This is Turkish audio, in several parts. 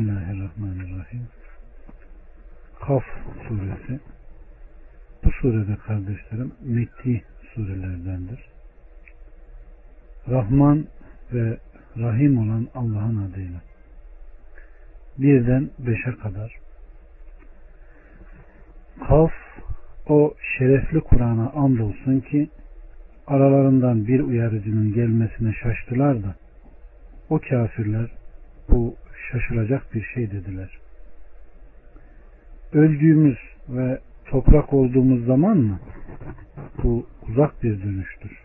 Bismillahirrahmanirrahim. Kaf suresi. Bu surede kardeşlerim Mekki surelerdendir. Rahman ve Rahim olan Allah'ın adıyla. Birden beşe kadar. Kaf o şerefli Kur'an'a andolsun ki aralarından bir uyarıcının gelmesine şaştılar da o kafirler bu şaşılacak bir şey dediler. Öldüğümüz ve toprak olduğumuz zaman mı? Bu uzak bir dönüştür.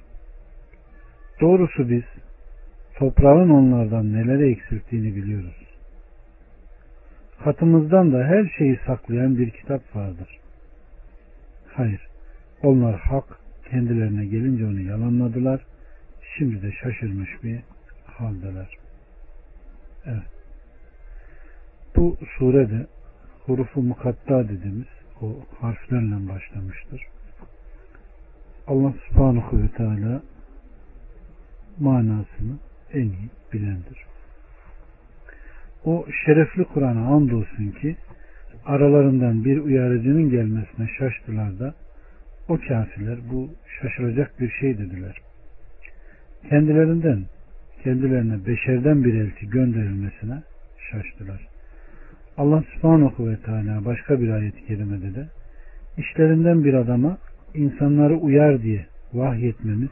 Doğrusu biz toprağın onlardan neleri eksilttiğini biliyoruz. Katımızdan da her şeyi saklayan bir kitap vardır. Hayır, onlar hak kendilerine gelince onu yalanladılar. Şimdi de şaşırmış bir haldeler. Evet. Bu surede hurufu mukatta dediğimiz o harflerle başlamıştır. Allah subhanahu ve teala manasını en iyi bilendir. O şerefli Kur'an'a andolsun ki aralarından bir uyarıcının gelmesine şaştılar da o kafirler bu şaşılacak bir şey dediler. Kendilerinden kendilerine beşerden bir elçi gönderilmesine şaştılar. Allah subhanahu ve teala başka bir ayet-i kerimede de işlerinden bir adama insanları uyar diye vahyetmemiz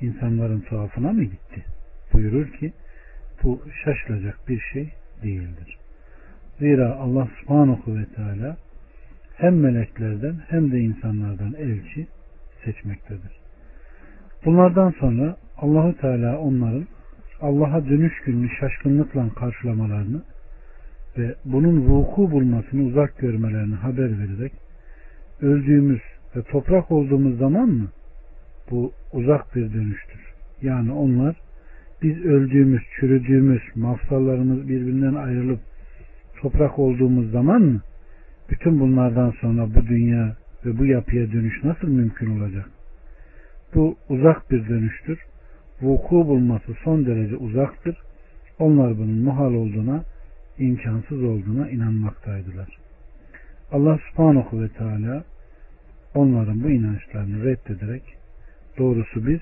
insanların tuhafına mı gitti? Buyurur ki bu şaşılacak bir şey değildir. Zira Allah subhanahu ve teala hem meleklerden hem de insanlardan elçi seçmektedir. Bunlardan sonra Allahu Teala onların Allah'a dönüş gününü şaşkınlıkla karşılamalarını ve bunun vuku bulmasını uzak görmelerini haber vererek öldüğümüz ve toprak olduğumuz zaman mı bu uzak bir dönüştür. Yani onlar biz öldüğümüz, çürüdüğümüz, mafsallarımız birbirinden ayrılıp toprak olduğumuz zaman mı bütün bunlardan sonra bu dünya ve bu yapıya dönüş nasıl mümkün olacak? Bu uzak bir dönüştür. Vuku bulması son derece uzaktır. Onlar bunun muhal olduğuna imkansız olduğuna inanmaktaydılar. Allah subhanahu ve teala onların bu inançlarını reddederek doğrusu biz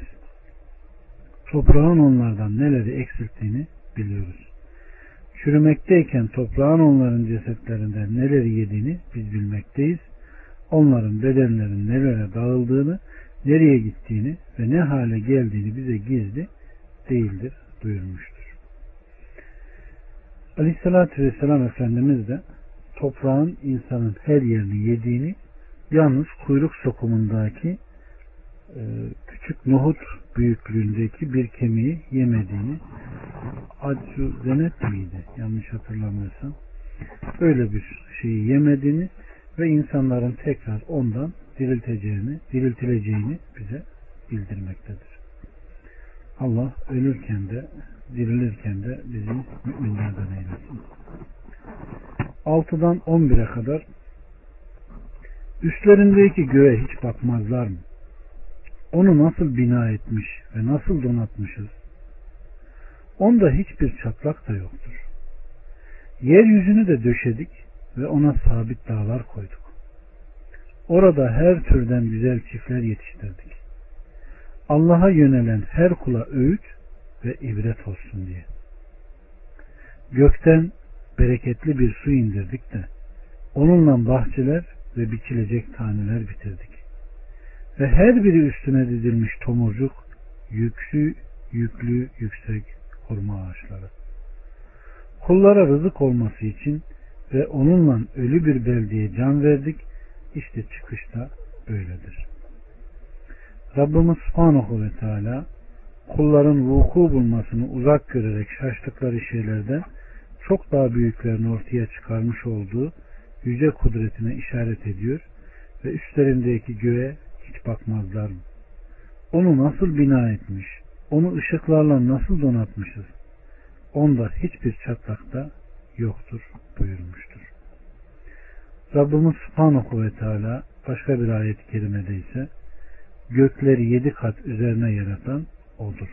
toprağın onlardan neleri eksilttiğini biliyoruz. Çürümekteyken toprağın onların cesetlerinden neleri yediğini biz bilmekteyiz. Onların bedenlerin nelere dağıldığını, nereye gittiğini ve ne hale geldiğini bize gizli değildir buyurmuştur. Aleyhissalatü Vesselam Efendimiz de toprağın insanın her yerini yediğini yalnız kuyruk sokumundaki e, küçük nohut büyüklüğündeki bir kemiği yemediğini Accu Zenet miydi? Yanlış hatırlamıyorsam. Öyle bir şeyi yemediğini ve insanların tekrar ondan dirilteceğini, diriltileceğini bize bildirmektedir. Allah ölürken de dirilirken de bizi müminlerden eylesin. 6'dan 11'e kadar üstlerindeki göğe hiç bakmazlar mı? Onu nasıl bina etmiş ve nasıl donatmışız? Onda hiçbir çatlak da yoktur. Yeryüzünü de döşedik ve ona sabit dağlar koyduk. Orada her türden güzel çiftler yetiştirdik. Allah'a yönelen her kula öğüt ve ibret olsun diye. Gökten bereketli bir su indirdik de onunla bahçeler ve biçilecek taneler bitirdik. Ve her biri üstüne dizilmiş tomurcuk, yüklü, yüklü, yüksek hurma ağaçları. Kullara rızık olması için ve onunla ölü bir beldeye can verdik. İşte çıkışta böyledir. Rabbimiz Subhanahu ve Teala kulların vuku bulmasını uzak görerek şaştıkları şeylerden çok daha büyüklerini ortaya çıkarmış olduğu yüce kudretine işaret ediyor ve üstlerindeki göğe hiç bakmazlar mı? Onu nasıl bina etmiş, onu ışıklarla nasıl donatmışız? Onda hiçbir çatlakta yoktur buyurmuştur. Rabbimiz Subhanahu ve Teala başka bir ayet-i kerimede ise gökleri yedi kat üzerine yaratan odur.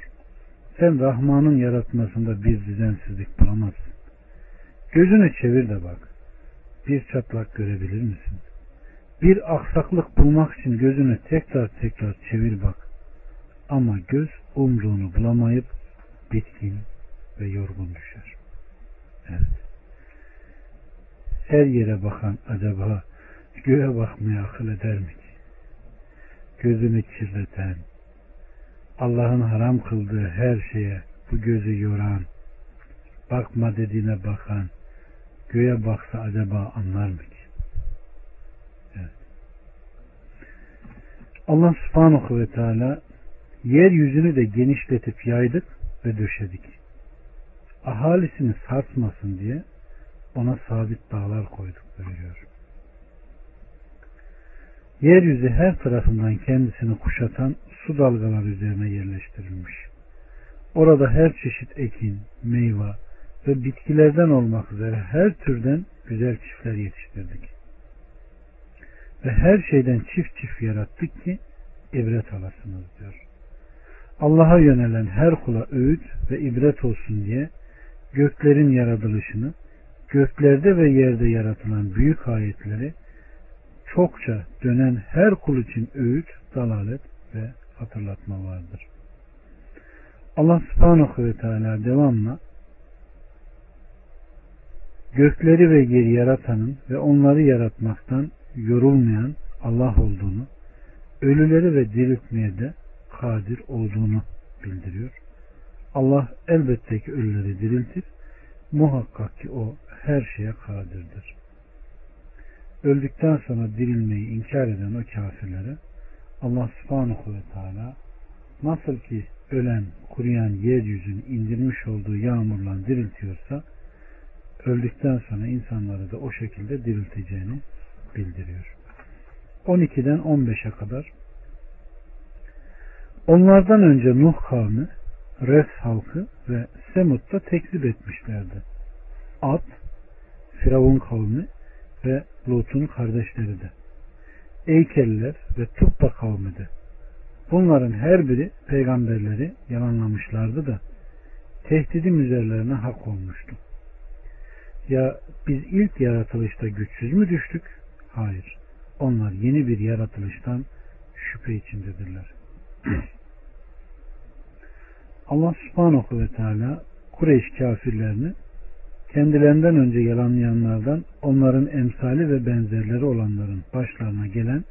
Sen Rahman'ın yaratmasında bir düzensizlik bulamazsın. Gözünü çevir de bak. Bir çatlak görebilir misin? Bir aksaklık bulmak için gözünü tekrar tekrar çevir bak. Ama göz umduğunu bulamayıp bitkin ve yorgun düşer. Evet. Her yere bakan acaba göğe bakmaya akıl eder mi ki? Gözünü kirleten, Allah'ın haram kıldığı her şeye bu gözü yoran, bakma dediğine bakan, göğe baksa acaba anlar mı ki? Evet. Allah subhanahu ve teala yeryüzünü de genişletip yaydık ve döşedik. Ahalisini sarsmasın diye ona sabit dağlar koyduk buyuruyor. Yeryüzü her tarafından kendisini kuşatan su dalgaları üzerine yerleştirilmiş. Orada her çeşit ekin, meyve ve bitkilerden olmak üzere her türden güzel çiftler yetiştirdik. Ve her şeyden çift çift yarattık ki ibret alasınız diyor. Allah'a yönelen her kula öğüt ve ibret olsun diye göklerin yaratılışını, göklerde ve yerde yaratılan büyük ayetleri çokça dönen her kul için öğüt, dalalet ve hatırlatma vardır. Allah subhanahu ve teala devamla gökleri ve yeri yaratanın ve onları yaratmaktan yorulmayan Allah olduğunu, ölüleri ve diriltmeye de kadir olduğunu bildiriyor. Allah elbette ki ölüleri diriltir. Muhakkak ki o her şeye kadirdir. Öldükten sonra dirilmeyi inkar eden o kafirlere Allah subhanahu ve teala nasıl ki ölen, kuruyan yeryüzünü indirmiş olduğu yağmurla diriltiyorsa öldükten sonra insanları da o şekilde dirilteceğini bildiriyor. 12'den 15'e kadar Onlardan önce Nuh kavmi, Res halkı ve Semud'da tekzip etmişlerdi. Ad, Firavun kavmi ve Lut'un kardeşleri de. Eykeliler ve Tubba kavmi de. Bunların her biri peygamberleri yalanlamışlardı da tehdidim üzerlerine hak olmuştu. Ya biz ilk yaratılışta güçsüz mü düştük? Hayır. Onlar yeni bir yaratılıştan şüphe içindedirler. Allah subhanahu ve teala Kureyş kafirlerini kendilerinden önce yalanlayanlardan onların emsali ve benzerleri olanların başlarına gelen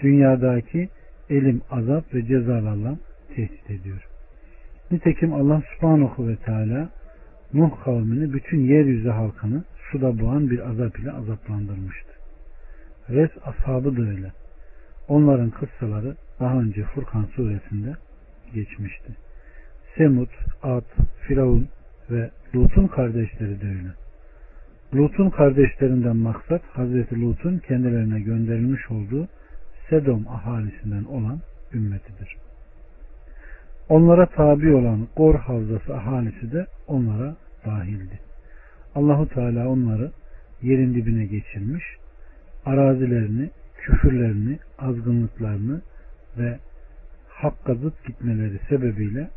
dünyadaki elim, azap ve cezalarla tehdit ediyor. Nitekim Allah subhanahu ve teala Nuh kavmini bütün yeryüzü halkını suda boğan bir azap ile azaplandırmıştı. Res ashabı da öyle. Onların kıssaları daha önce Furkan suresinde geçmişti. Semud, Ad, Firavun ve Lut'un kardeşleri de öyle. Lut'un kardeşlerinden maksat Hazreti Lut'un kendilerine gönderilmiş olduğu Sedom ahalisinden olan ümmetidir. Onlara tabi olan Gor havzası ahalisi de onlara dahildi. Allahu Teala onları yerin dibine geçirmiş, arazilerini, küfürlerini, azgınlıklarını ve hakka zıt gitmeleri sebebiyle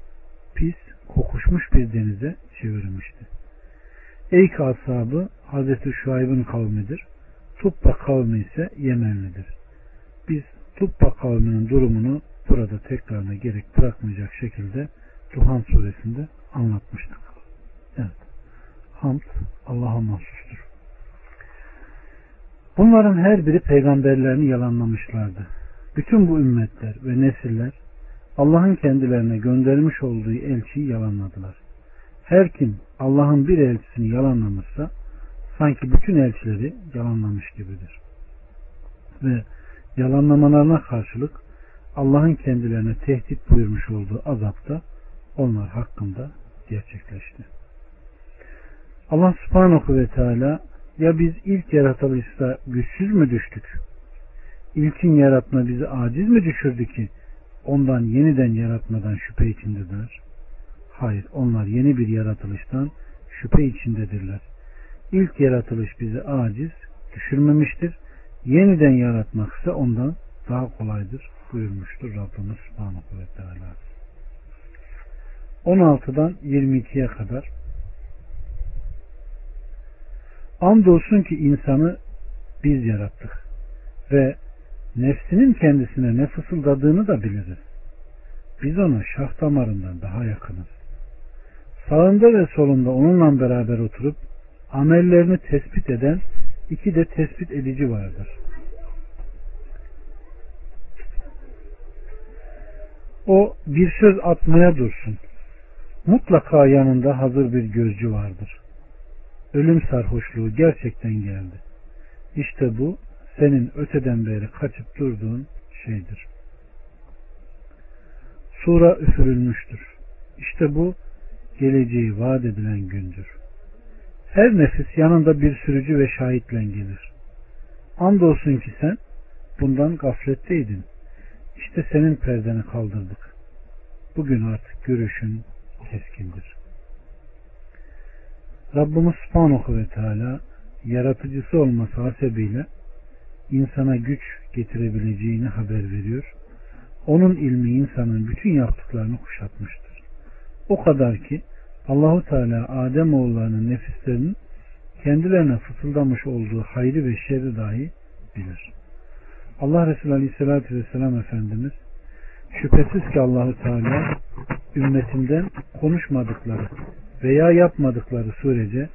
pis, kokuşmuş bir denize çevirmişti. Eyk ashabı Hazreti Şuayb'ın kavmidir. Tubba kavmi ise Yemenlidir. Biz Tubba kavminin durumunu burada tekrarına gerek bırakmayacak şekilde Duhan suresinde anlatmıştık. Evet. Hamd Allah'a mahsustur. Bunların her biri peygamberlerini yalanlamışlardı. Bütün bu ümmetler ve nesiller Allah'ın kendilerine göndermiş olduğu elçiyi yalanladılar. Her kim Allah'ın bir elçisini yalanlamışsa sanki bütün elçileri yalanlamış gibidir. Ve yalanlamalarına karşılık Allah'ın kendilerine tehdit buyurmuş olduğu azap da onlar hakkında gerçekleşti. Allah subhanahu ve teala ya biz ilk yaratılışta güçsüz mü düştük? İlkin yaratma bizi aciz mi düşürdü ki ondan yeniden yaratmadan şüphe içindedir? Hayır, onlar yeni bir yaratılıştan şüphe içindedirler. İlk yaratılış bizi aciz, düşürmemiştir. Yeniden yaratmak ise ondan daha kolaydır buyurmuştur Rabbimiz Subhanahu ve Teala. 16'dan 22'ye kadar Andolsun ki insanı biz yarattık ve nefsinin kendisine ne fısıldadığını da biliriz. Biz ona şah damarından daha yakınız. Sağında ve solunda onunla beraber oturup amellerini tespit eden iki de tespit edici vardır. O bir söz atmaya dursun. Mutlaka yanında hazır bir gözcü vardır. Ölüm sarhoşluğu gerçekten geldi. İşte bu senin öteden beri kaçıp durduğun şeydir. Sura üfürülmüştür. İşte bu geleceği vaat edilen gündür. Her nefis yanında bir sürücü ve şahitle gelir. Andolsun ki sen bundan gafletteydin. İşte senin perdeni kaldırdık. Bugün artık görüşün keskindir. Rabbimiz Subhanahu ve Teala yaratıcısı olması hasebiyle insana güç getirebileceğini haber veriyor. Onun ilmi insanın bütün yaptıklarını kuşatmıştır. O kadar ki Allahu Teala Adem oğullarının nefislerinin kendilerine fısıldamış olduğu hayrı ve şerri dahi bilir. Allah Resulü Aleyhisselatü Vesselam Efendimiz şüphesiz ki Allahu Teala ümmetinden konuşmadıkları veya yapmadıkları sürece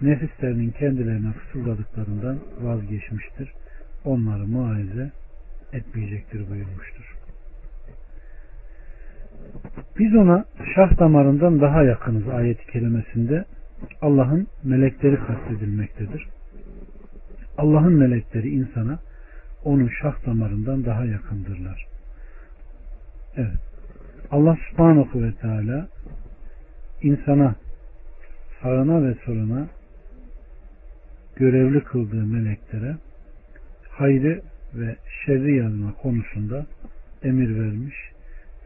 nefislerinin kendilerine fısıldadıklarından vazgeçmiştir. Onları muayize etmeyecektir buyurmuştur. Biz ona şah damarından daha yakınız ayet-i kerimesinde Allah'ın melekleri kastedilmektedir. Allah'ın melekleri insana onun şah damarından daha yakındırlar. Evet. Allah subhanahu ve teala insana sağına ve soluna görevli kıldığı meleklere hayrı ve şerri yazma konusunda emir vermiş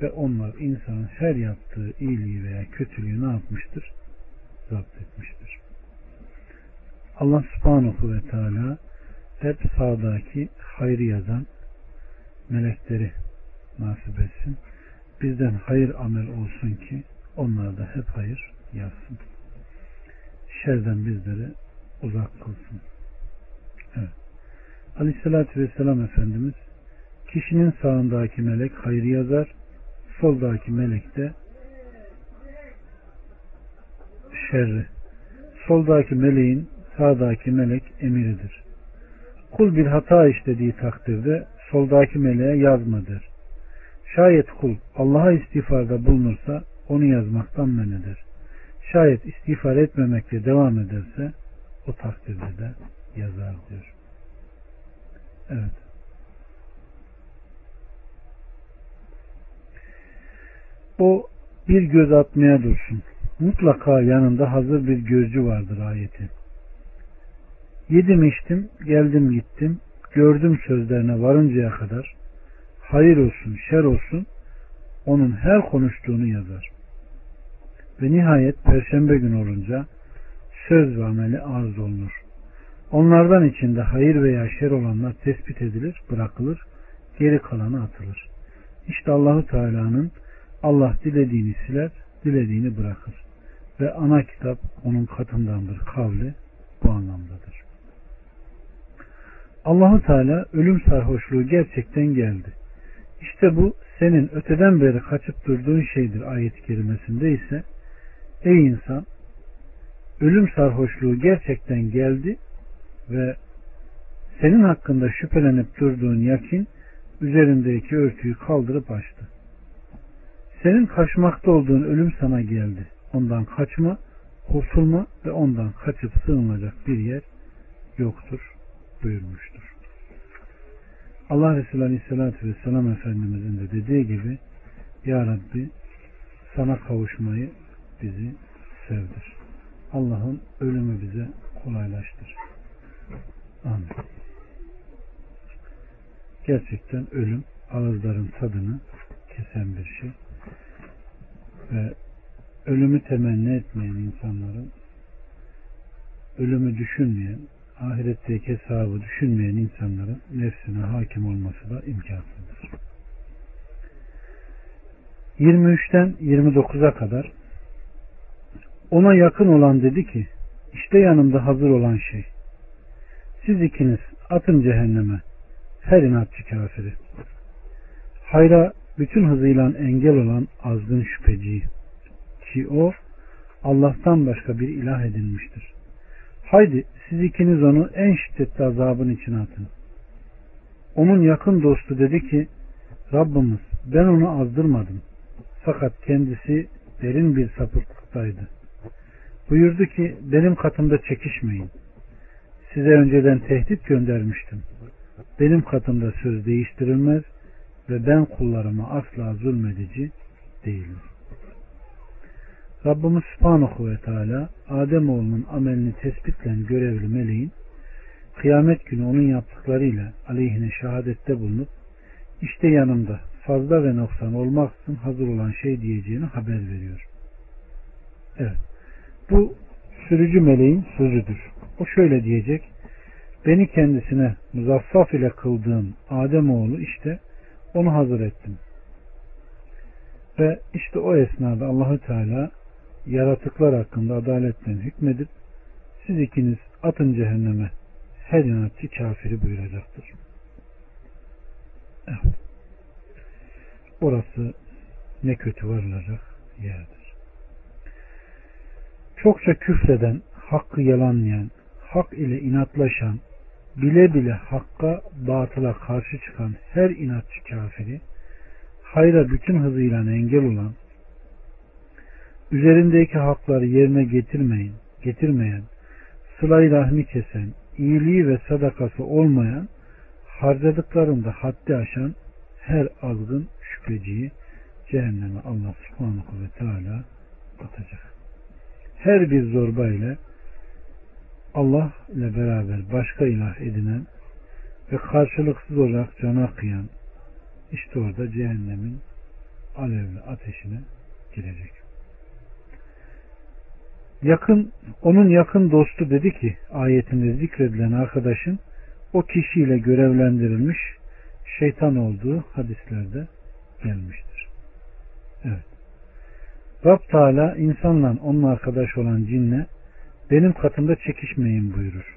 ve onlar insanın her yaptığı iyiliği veya kötülüğü ne yapmıştır? Zapt etmiştir. Allah subhanahu ve teala hep sağdaki hayrı yazan melekleri nasip etsin. Bizden hayır amel olsun ki onlar da hep hayır yazsın. Şerden bizleri uzak kılsın. Evet. Aleyhissalatü Vesselam Efendimiz kişinin sağındaki melek hayır yazar, soldaki melek de şerri. Soldaki meleğin sağdaki melek emiridir. Kul bir hata işlediği takdirde soldaki meleğe yazma der. Şayet kul Allah'a istiğfarda bulunursa onu yazmaktan men eder. Şayet istiğfar etmemekle devam ederse o takdirde de yazar diyor. Evet. O bir göz atmaya dursun. Mutlaka yanında hazır bir gözcü vardır ayeti. Yedim içtim, geldim gittim, gördüm sözlerine varıncaya kadar hayır olsun, şer olsun onun her konuştuğunu yazar. Ve nihayet perşembe gün olunca söz ve ameli arz olunur. Onlardan içinde hayır veya şer olanlar tespit edilir, bırakılır, geri kalanı atılır. İşte Allahu Teala'nın Allah dilediğini siler, dilediğini bırakır. Ve ana kitap onun katındandır kavli bu anlamdadır. Allahu Teala ölüm sarhoşluğu gerçekten geldi. İşte bu senin öteden beri kaçıp durduğun şeydir ayet-i kerimesinde ise ey insan ölüm sarhoşluğu gerçekten geldi ve senin hakkında şüphelenip durduğun yakin üzerindeki örtüyü kaldırıp açtı. Senin kaçmakta olduğun ölüm sana geldi. Ondan kaçma, kurtulma ve ondan kaçıp sığınacak bir yer yoktur buyurmuştur. Allah Resulü Aleyhisselatü Vesselam Efendimizin de dediği gibi Ya Rabbi sana kavuşmayı bizi sevdir. Allah'ın ölümü bize kolaylaştır. Amin. Gerçekten ölüm ağızların tadını kesen bir şey. Ve ölümü temenni etmeyen insanların ölümü düşünmeyen, ahiretteki hesabı düşünmeyen insanların nefsine hakim olması da imkansızdır. 23'ten 29'a kadar ona yakın olan dedi ki işte yanımda hazır olan şey Siz ikiniz atın cehenneme her inatçı kafiri. Hayra bütün hızıyla engel olan azgın şüpheciyi ki o Allah'tan başka bir ilah edinmiştir. Haydi siz ikiniz onu en şiddetli azabın içine atın. Onun yakın dostu dedi ki Rabbimiz ben onu azdırmadım. Fakat kendisi derin bir sapıklıktaydı. Buyurdu ki benim katımda çekişmeyin. Size önceden tehdit göndermiştim. Benim katımda söz değiştirilmez ve ben kullarıma asla zulmedici değilim. Rabbimiz Subhanahu ve Teala Ademoğlunun amelini tespitle görevli meleğin kıyamet günü onun yaptıklarıyla aleyhine şehadette bulunup işte yanımda fazla ve noksan olmaksızın hazır olan şey diyeceğini haber veriyor. Evet. Bu sürücü meleğin sözüdür. O şöyle diyecek. Beni kendisine muzaffaf ile kıldığım Ademoğlu işte onu hazır ettim. Ve işte o esnada Allahü Teala yaratıklar hakkında adaletten hükmedip siz ikiniz atın cehenneme her inatçı kafiri buyuracaktır. Evet. Orası ne kötü varılacak yerdir. Çokça küfreden, hakkı yalanlayan, hak ile inatlaşan, bile bile hakka batıla karşı çıkan her inatçı kafiri, hayra bütün hızıyla engel olan, üzerindeki hakları yerine getirmeyin, getirmeyen, sıla rahmi kesen, iyiliği ve sadakası olmayan, harcadıklarında haddi aşan her azgın şüpheciyi cehenneme Allah subhanahu ve teala atacak. Her bir zorba ile Allah ile beraber başka ilah edinen ve karşılıksız olarak cana kıyan işte orada cehennemin alevli ateşine girecek. Yakın, onun yakın dostu dedi ki ayetinde zikredilen arkadaşın o kişiyle görevlendirilmiş şeytan olduğu hadislerde gelmiştir. Evet. Rab Teala insanla onun arkadaş olan cinle benim katımda çekişmeyin buyurur.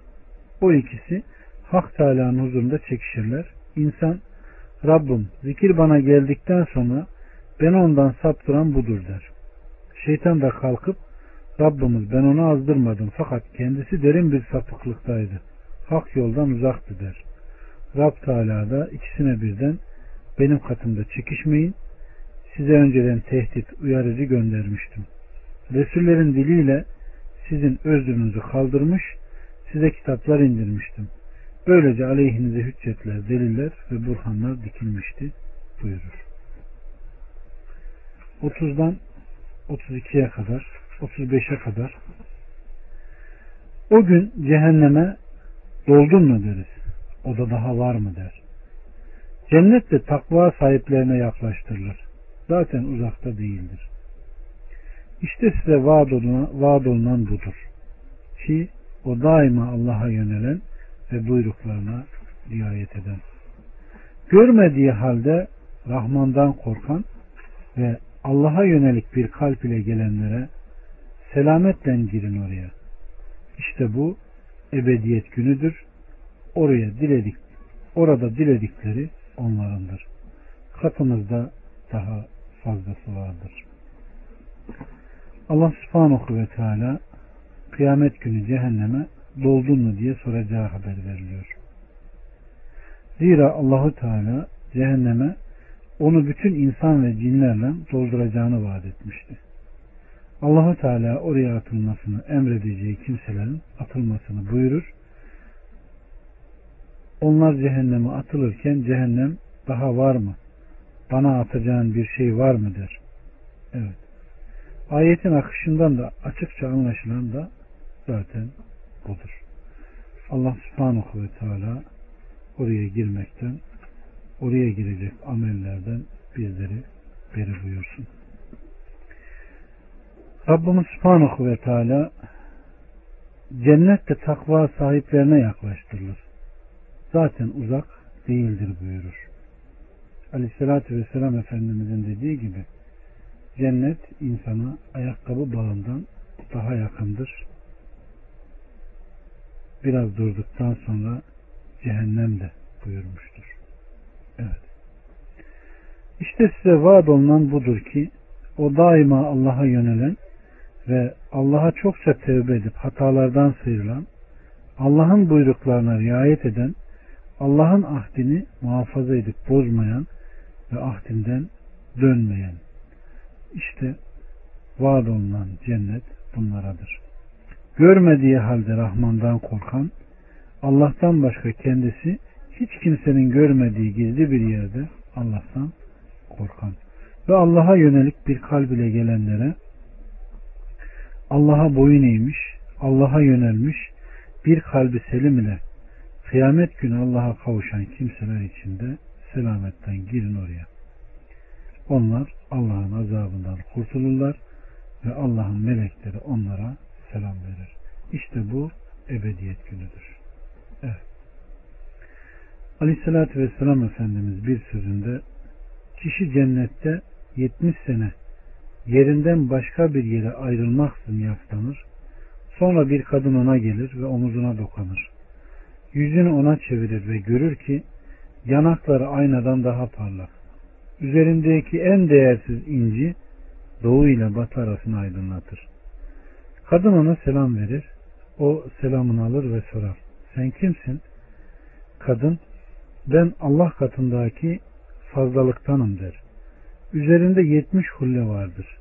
O ikisi Hak Teala'nın huzurunda çekişirler. İnsan Rabbim zikir bana geldikten sonra beni ondan saptıran budur der. Şeytan da kalkıp Rabbimiz ben onu azdırmadım fakat kendisi derin bir sapıklıktaydı. Hak yoldan uzaktı der. Rab Teala da ikisine birden benim katımda çekişmeyin. Size önceden tehdit, uyarıcı göndermiştim. Resullerin diliyle sizin özrünüzü kaldırmış, size kitaplar indirmiştim. Böylece aleyhinize hüccetler, deliller ve burhanlar dikilmişti buyurur. 30'dan 32'ye kadar, 35'e kadar o gün cehenneme doldun mu deriz. O da daha var mı der. Cennet de takva sahiplerine yaklaştırılır. Zaten uzakta değildir. İşte size vaad olunan, vaad olunan budur. Ki o daima Allah'a yönelen ve buyruklarına riayet eden. Görmediği halde Rahman'dan korkan ve Allah'a yönelik bir kalp ile gelenlere selametle girin oraya. İşte bu ebediyet günüdür. Oraya diledik, orada diledikleri onlarındır. Katımızda daha fazlası vardır. Allah subhanahu ve teala kıyamet günü cehenneme doldun mu diye soracağı haber veriliyor. Zira Allahu Teala cehenneme onu bütün insan ve cinlerle dolduracağını vaat etmişti. Allahu Teala oraya atılmasını emredeceği kimselerin atılmasını buyurur. Onlar cehenneme atılırken cehennem daha var mı? Bana atacağın bir şey var mı der. Evet. Ayetin akışından da açıkça anlaşılan da zaten budur. Allah subhanahu ve teala oraya girmekten, oraya girecek amellerden bizleri beri buyursun. Rabbimiz subhanahu ve teala cennette takva sahiplerine yaklaştırılır. Zaten uzak değildir buyurur. Aleyhissalatü vesselam Efendimizin dediği gibi cennet insana ayakkabı bağından daha yakındır biraz durduktan sonra cehennem de buyurmuştur. Evet. İşte size vaat olunan budur ki o daima Allah'a yönelen ve Allah'a çokça tevbe edip hatalardan sıyrılan, Allah'ın buyruklarına riayet eden, Allah'ın ahdini muhafaza edip bozmayan ve ahdinden dönmeyen. İşte vaad olunan cennet bunlaradır. Görmediği halde Rahman'dan korkan, Allah'tan başka kendisi hiç kimsenin görmediği gizli bir yerde Allah'tan korkan ve Allah'a yönelik bir kalb ile gelenlere Allah'a boyun eğmiş, Allah'a yönelmiş bir kalbi selim ile kıyamet günü Allah'a kavuşan kimseler içinde selametten girin oraya. Onlar Allah'ın azabından kurtulurlar ve Allah'ın melekleri onlara selam verir. İşte bu ebediyet günüdür. Evet. Aleyhissalatü Vesselam Efendimiz bir sözünde kişi cennette 70 sene yerinden başka bir yere ayrılmaksızın yaslanır. Sonra bir kadın ona gelir ve omuzuna dokanır. Yüzünü ona çevirir ve görür ki yanakları aynadan daha parlak. Üzerindeki en değersiz inci doğu ile batı arasını aydınlatır. Kadın ona selam verir. O selamını alır ve sorar. Sen kimsin? Kadın ben Allah katındaki fazlalıktanım der. Üzerinde yetmiş hulle vardır.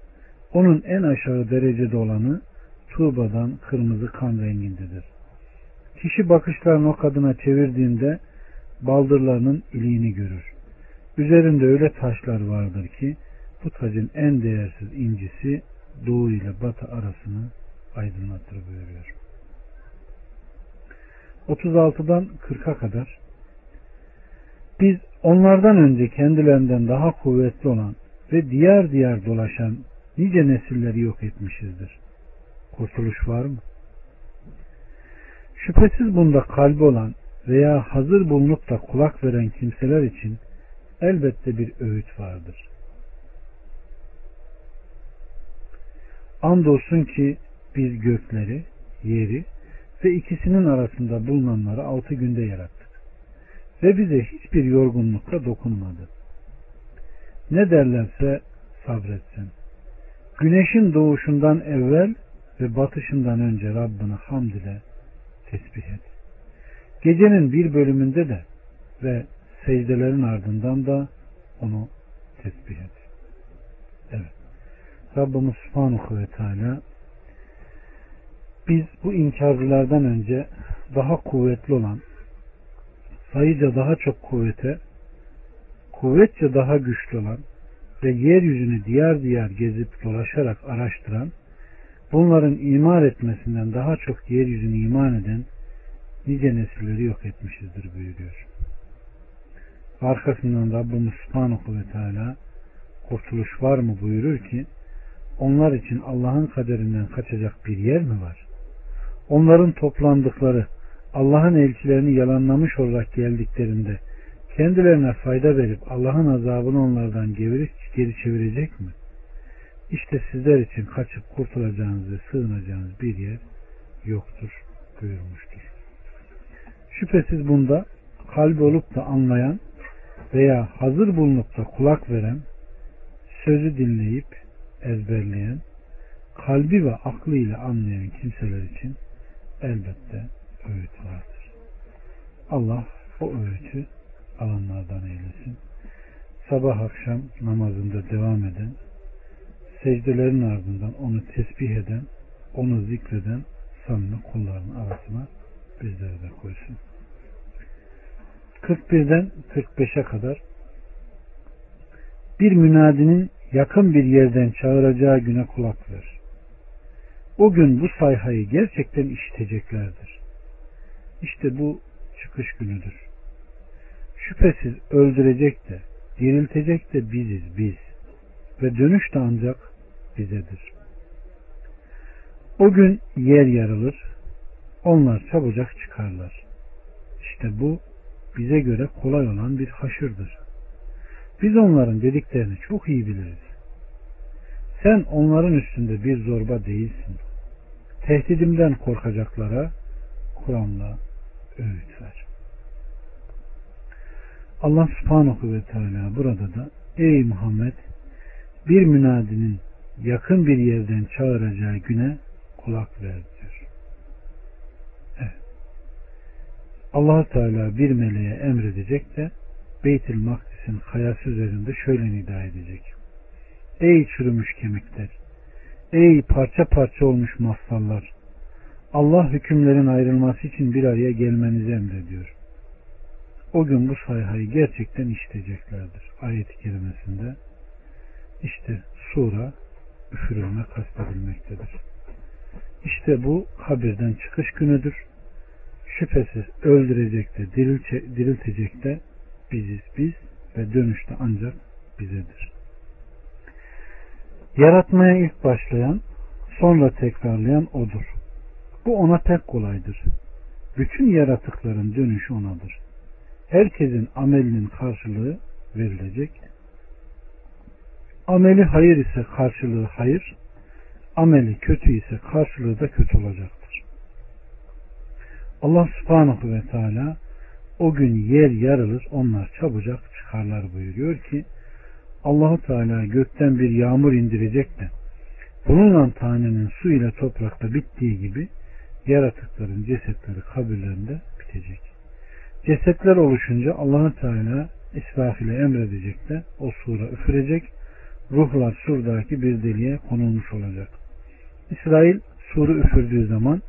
Onun en aşağı derecede olanı tuğbadan kırmızı kan rengindedir. Kişi bakışlarını o kadına çevirdiğinde baldırlarının iliğini görür. Üzerinde öyle taşlar vardır ki bu tacın en değersiz incisi doğu ile batı arasını aydınlatır buyuruyor. 36'dan 40'a kadar biz onlardan önce kendilerinden daha kuvvetli olan ve diğer diğer dolaşan nice nesilleri yok etmişizdir. Kurtuluş var mı? Şüphesiz bunda kalbi olan veya hazır bulunup da kulak veren kimseler için elbette bir öğüt vardır. Andolsun ki biz gökleri, yeri ve ikisinin arasında bulunanları altı günde yarattık. Ve bize hiçbir yorgunlukla dokunmadı. Ne derlerse sabretsin. Güneşin doğuşundan evvel ve batışından önce Rabbini hamd ile tesbih et. Gecenin bir bölümünde de ve secdelerin ardından da onu tesbih et. Evet. Rabbimiz Subhanahu ve Teala biz bu inkarcılardan önce daha kuvvetli olan sayıca daha çok kuvvete kuvvetçe daha güçlü olan ve yeryüzünü diğer diğer gezip dolaşarak araştıran bunların iman etmesinden daha çok yeryüzünü iman eden nice nesilleri yok etmişizdir buyuruyor. Arkasından Rabbimiz Subhanahu ve Teala kurtuluş var mı buyurur ki onlar için Allah'ın kaderinden kaçacak bir yer mi var? Onların toplandıkları Allah'ın elçilerini yalanlamış olarak geldiklerinde kendilerine fayda verip Allah'ın azabını onlardan geri, geri çevirecek mi? İşte sizler için kaçıp kurtulacağınız ve sığınacağınız bir yer yoktur buyurmuştur. Şüphesiz bunda kalbi olup da anlayan veya hazır bulunup da kulak veren, sözü dinleyip ezberleyen, kalbi ve aklıyla anlayan kimseler için elbette öğüt vardır. Allah o öğütü alanlardan eylesin. Sabah akşam namazında devam eden, secdelerin ardından onu tesbih eden, onu zikreden samimi kulların arasına bizleri de koysun. 41'den 45'e kadar bir münadinin yakın bir yerden çağıracağı güne kulak ver. O gün bu sayhayı gerçekten işiteceklerdir. İşte bu çıkış günüdür. Şüphesiz öldürecek de, diriltecek de biziz biz. Ve dönüş de ancak bizedir. O gün yer yarılır, onlar çabucak çıkarlar. İşte bu bize göre kolay olan bir haşırdır. Biz onların dediklerini çok iyi biliriz. Sen onların üstünde bir zorba değilsin. Tehdidimden korkacaklara Kur'an'la öğüt ver. Allah subhanahu ve teala burada da ey Muhammed bir münadinin yakın bir yerden çağıracağı güne kulak ver diyor. Evet. Allah Teala bir meleğe emredecek de Beytül Makdis'in kayası üzerinde şöyle nida edecek. Ey çürümüş kemikler! Ey parça parça olmuş mafsallar! Allah hükümlerin ayrılması için bir araya gelmenizi emrediyor. O gün bu sayhayı gerçekten işiteceklerdir. Ayet-i kerimesinde işte sura üfürülme kastedilmektedir. İşte bu kabirden çıkış günüdür. Şüphesiz öldürecek de diriltecek de biziz biz ve dönüşte ancak bizedir. Yaratmaya ilk başlayan, sonra tekrarlayan odur. Bu ona pek kolaydır. Bütün yaratıkların dönüşü onadır. Herkesin amelinin karşılığı verilecek. Ameli hayır ise karşılığı hayır, ameli kötü ise karşılığı da kötü olacaktır. Allah subhanahu ve teala o gün yer yarılır onlar çabucak çıkarlar buyuruyor ki Allahu Teala gökten bir yağmur indirecek de bununla tanenin su ile toprakta bittiği gibi yaratıkların cesetleri kabirlerinde bitecek. Cesetler oluşunca allah Teala İsrafil'e emredecek de o sura üfürecek. Ruhlar surdaki bir deliğe konulmuş olacak. İsrail suru üfürdüğü zaman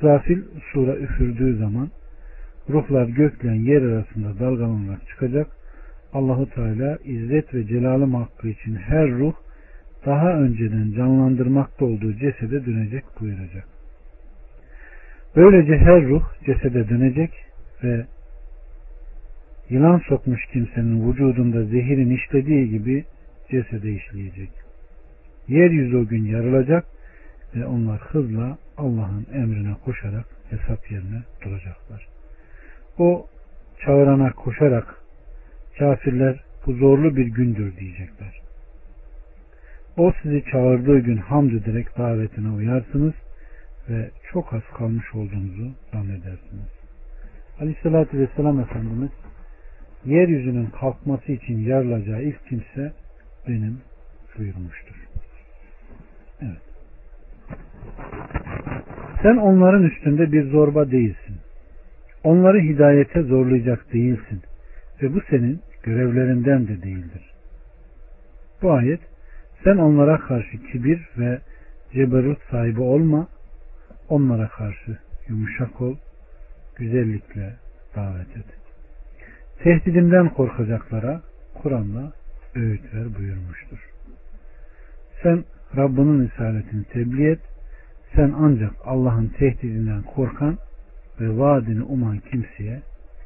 İsrafil sura üfürdüğü zaman ruhlar gökle yer arasında dalgalanarak çıkacak. Allahu Teala izzet ve celalım hakkı için her ruh daha önceden canlandırmakta olduğu cesede dönecek buyuracak. Böylece her ruh cesede dönecek ve yılan sokmuş kimsenin vücudunda zehirin işlediği gibi cesede işleyecek. Yeryüzü o gün yarılacak ve onlar hızla Allah'ın emrine koşarak hesap yerine duracaklar. O çağırana koşarak kafirler bu zorlu bir gündür diyecekler. O sizi çağırdığı gün hamd ederek davetine uyarsınız ve çok az kalmış olduğunuzu zannedersiniz. Aleyhissalatü Vesselam Efendimiz yeryüzünün kalkması için yarılacağı ilk kimse benim buyurmuştur. Evet. Sen onların üstünde bir zorba değilsin. Onları hidayete zorlayacak değilsin. Ve bu senin görevlerinden de değildir. Bu ayet sen onlara karşı kibir ve ceberut sahibi olma Onlara karşı yumuşak ol, güzellikle davet et. Tehdidimden korkacaklara Kur'an'la öğüt ver buyurmuştur. Sen Rabbinin isaletini tebliğ et. Sen ancak Allah'ın tehdidinden korkan ve vaadini uman kimseye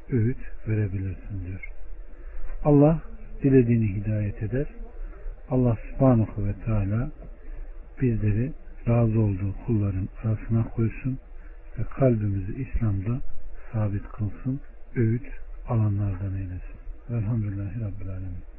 öğüt verebilirsin diyor. Allah dilediğini hidayet eder. Allah subhanahu ve teala bizleri razı olduğu kulların arasına koysun ve kalbimizi İslam'da sabit kılsın, öğüt alanlardan eylesin. Velhamdülillahi Rabbil Alemin.